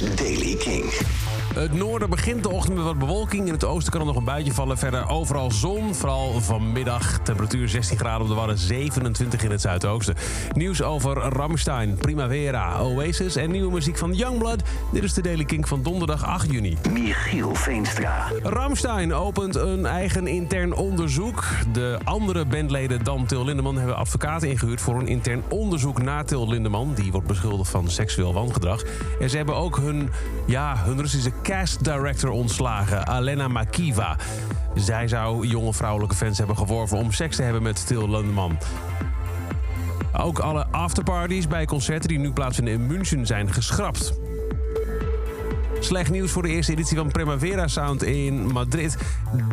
is Daily King. Het noorden begint de ochtend met wat bewolking. In het oosten kan er nog een buitje vallen. Verder overal zon, vooral vanmiddag. Temperatuur 16 graden op de Wadden, 27 in het zuidoosten. Nieuws over Rammstein, Primavera, Oasis en nieuwe muziek van Youngblood. Dit is de Daily King van donderdag 8 juni. Michiel Veenstra. Rammstein opent een eigen intern onderzoek. De andere bandleden dan Til Lindeman hebben advocaten ingehuurd... voor een intern onderzoek naar Til Lindeman. Die wordt beschuldigd van seksueel wangedrag. En ze hebben ook hun, ja, hun Russische cast director ontslagen, Alena Makiva. Zij zou jonge vrouwelijke fans hebben geworven om seks te hebben met Til Lindeman. Ook alle afterparties bij concerten die nu plaatsvinden in München zijn geschrapt. Slecht nieuws voor de eerste editie van Primavera Sound in Madrid,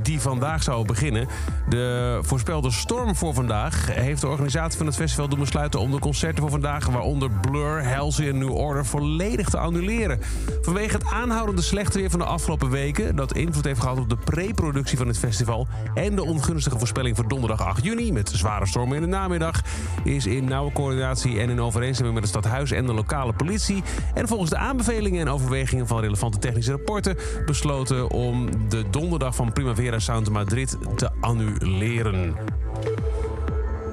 die vandaag zou beginnen. De voorspelde storm voor vandaag heeft de organisatie van het festival doen besluiten om de concerten voor vandaag, waaronder Blur, Halsey en New Order, volledig te annuleren. Vanwege het aanhoudende slechte weer van de afgelopen weken, dat invloed heeft gehad op de pre-productie van het festival en de ongunstige voorspelling voor donderdag 8 juni met zware stormen in de namiddag, is in nauwe coördinatie en in overeenstemming met het stadhuis en de lokale politie en volgens de aanbevelingen en overwegingen van relevante technische rapporten besloten om de donderdag van Primavera Sound Madrid te annuleren.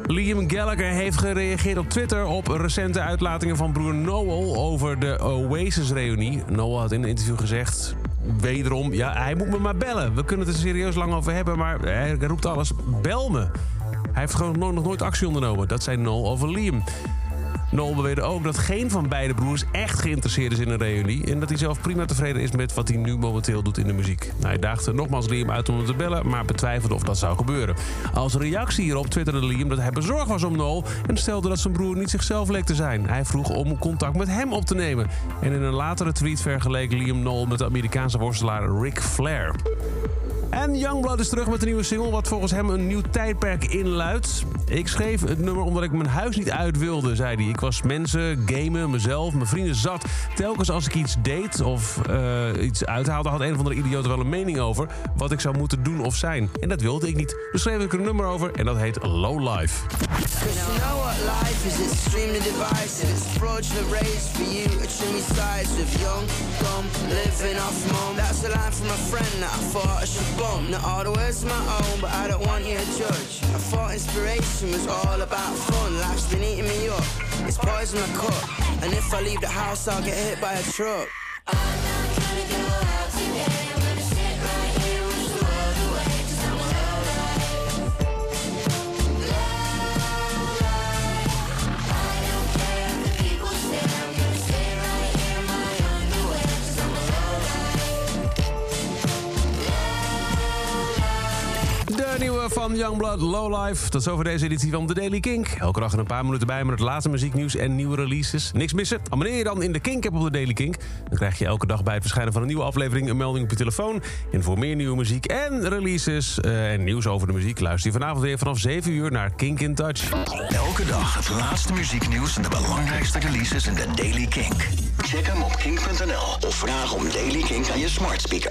Liam Gallagher heeft gereageerd op Twitter op recente uitlatingen van broer Noel over de Oasis-reunie. Noel had in een interview gezegd, wederom, ja, hij moet me maar bellen. We kunnen het er serieus lang over hebben, maar hij roept alles, bel me. Hij heeft gewoon nog nooit actie ondernomen. Dat zei Noel over Liam. Noel beweerde ook dat geen van beide broers echt geïnteresseerd is in een reunie... en dat hij zelf prima tevreden is met wat hij nu momenteel doet in de muziek. Hij daagde nogmaals Liam uit om hem te bellen, maar betwijfelde of dat zou gebeuren. Als reactie hierop twitterde Liam dat hij bezorgd was om Noel... en stelde dat zijn broer niet zichzelf leek te zijn. Hij vroeg om contact met hem op te nemen. En in een latere tweet vergeleek Liam Noel met de Amerikaanse worstelaar Ric Flair. En Youngblood is terug met een nieuwe single, wat volgens hem een nieuw tijdperk inluidt. Ik schreef het nummer omdat ik mijn huis niet uit wilde, zei hij. Ik was mensen, gamen, mezelf, mijn vrienden zat. Telkens als ik iets deed of uh, iets uithaalde, had een of andere idioot wel een mening over wat ik zou moeten doen of zijn. En dat wilde ik niet. Dus schreef ik een nummer over en dat heet Low Life. Not all the words of my own, but I don't want you to judge. I thought inspiration was all about fun. Life's been eating me up. It's poison my cup. And if I leave the house, I'll get hit by a truck. De nieuwe van Youngblood, Low Life. Tot zover deze editie van The Daily Kink. Elke dag een paar minuten bij met het laatste muzieknieuws en nieuwe releases. Niks missen? Abonneer je dan in de Kink-app op The Daily Kink. Dan krijg je elke dag bij het verschijnen van een nieuwe aflevering... een melding op je telefoon. En voor meer nieuwe muziek en releases eh, en nieuws over de muziek... luister je vanavond weer vanaf 7 uur naar Kink in Touch. Elke dag het laatste muzieknieuws en de belangrijkste releases in de Daily Kink. Check hem op kink.nl of vraag om Daily Kink aan je smart speaker.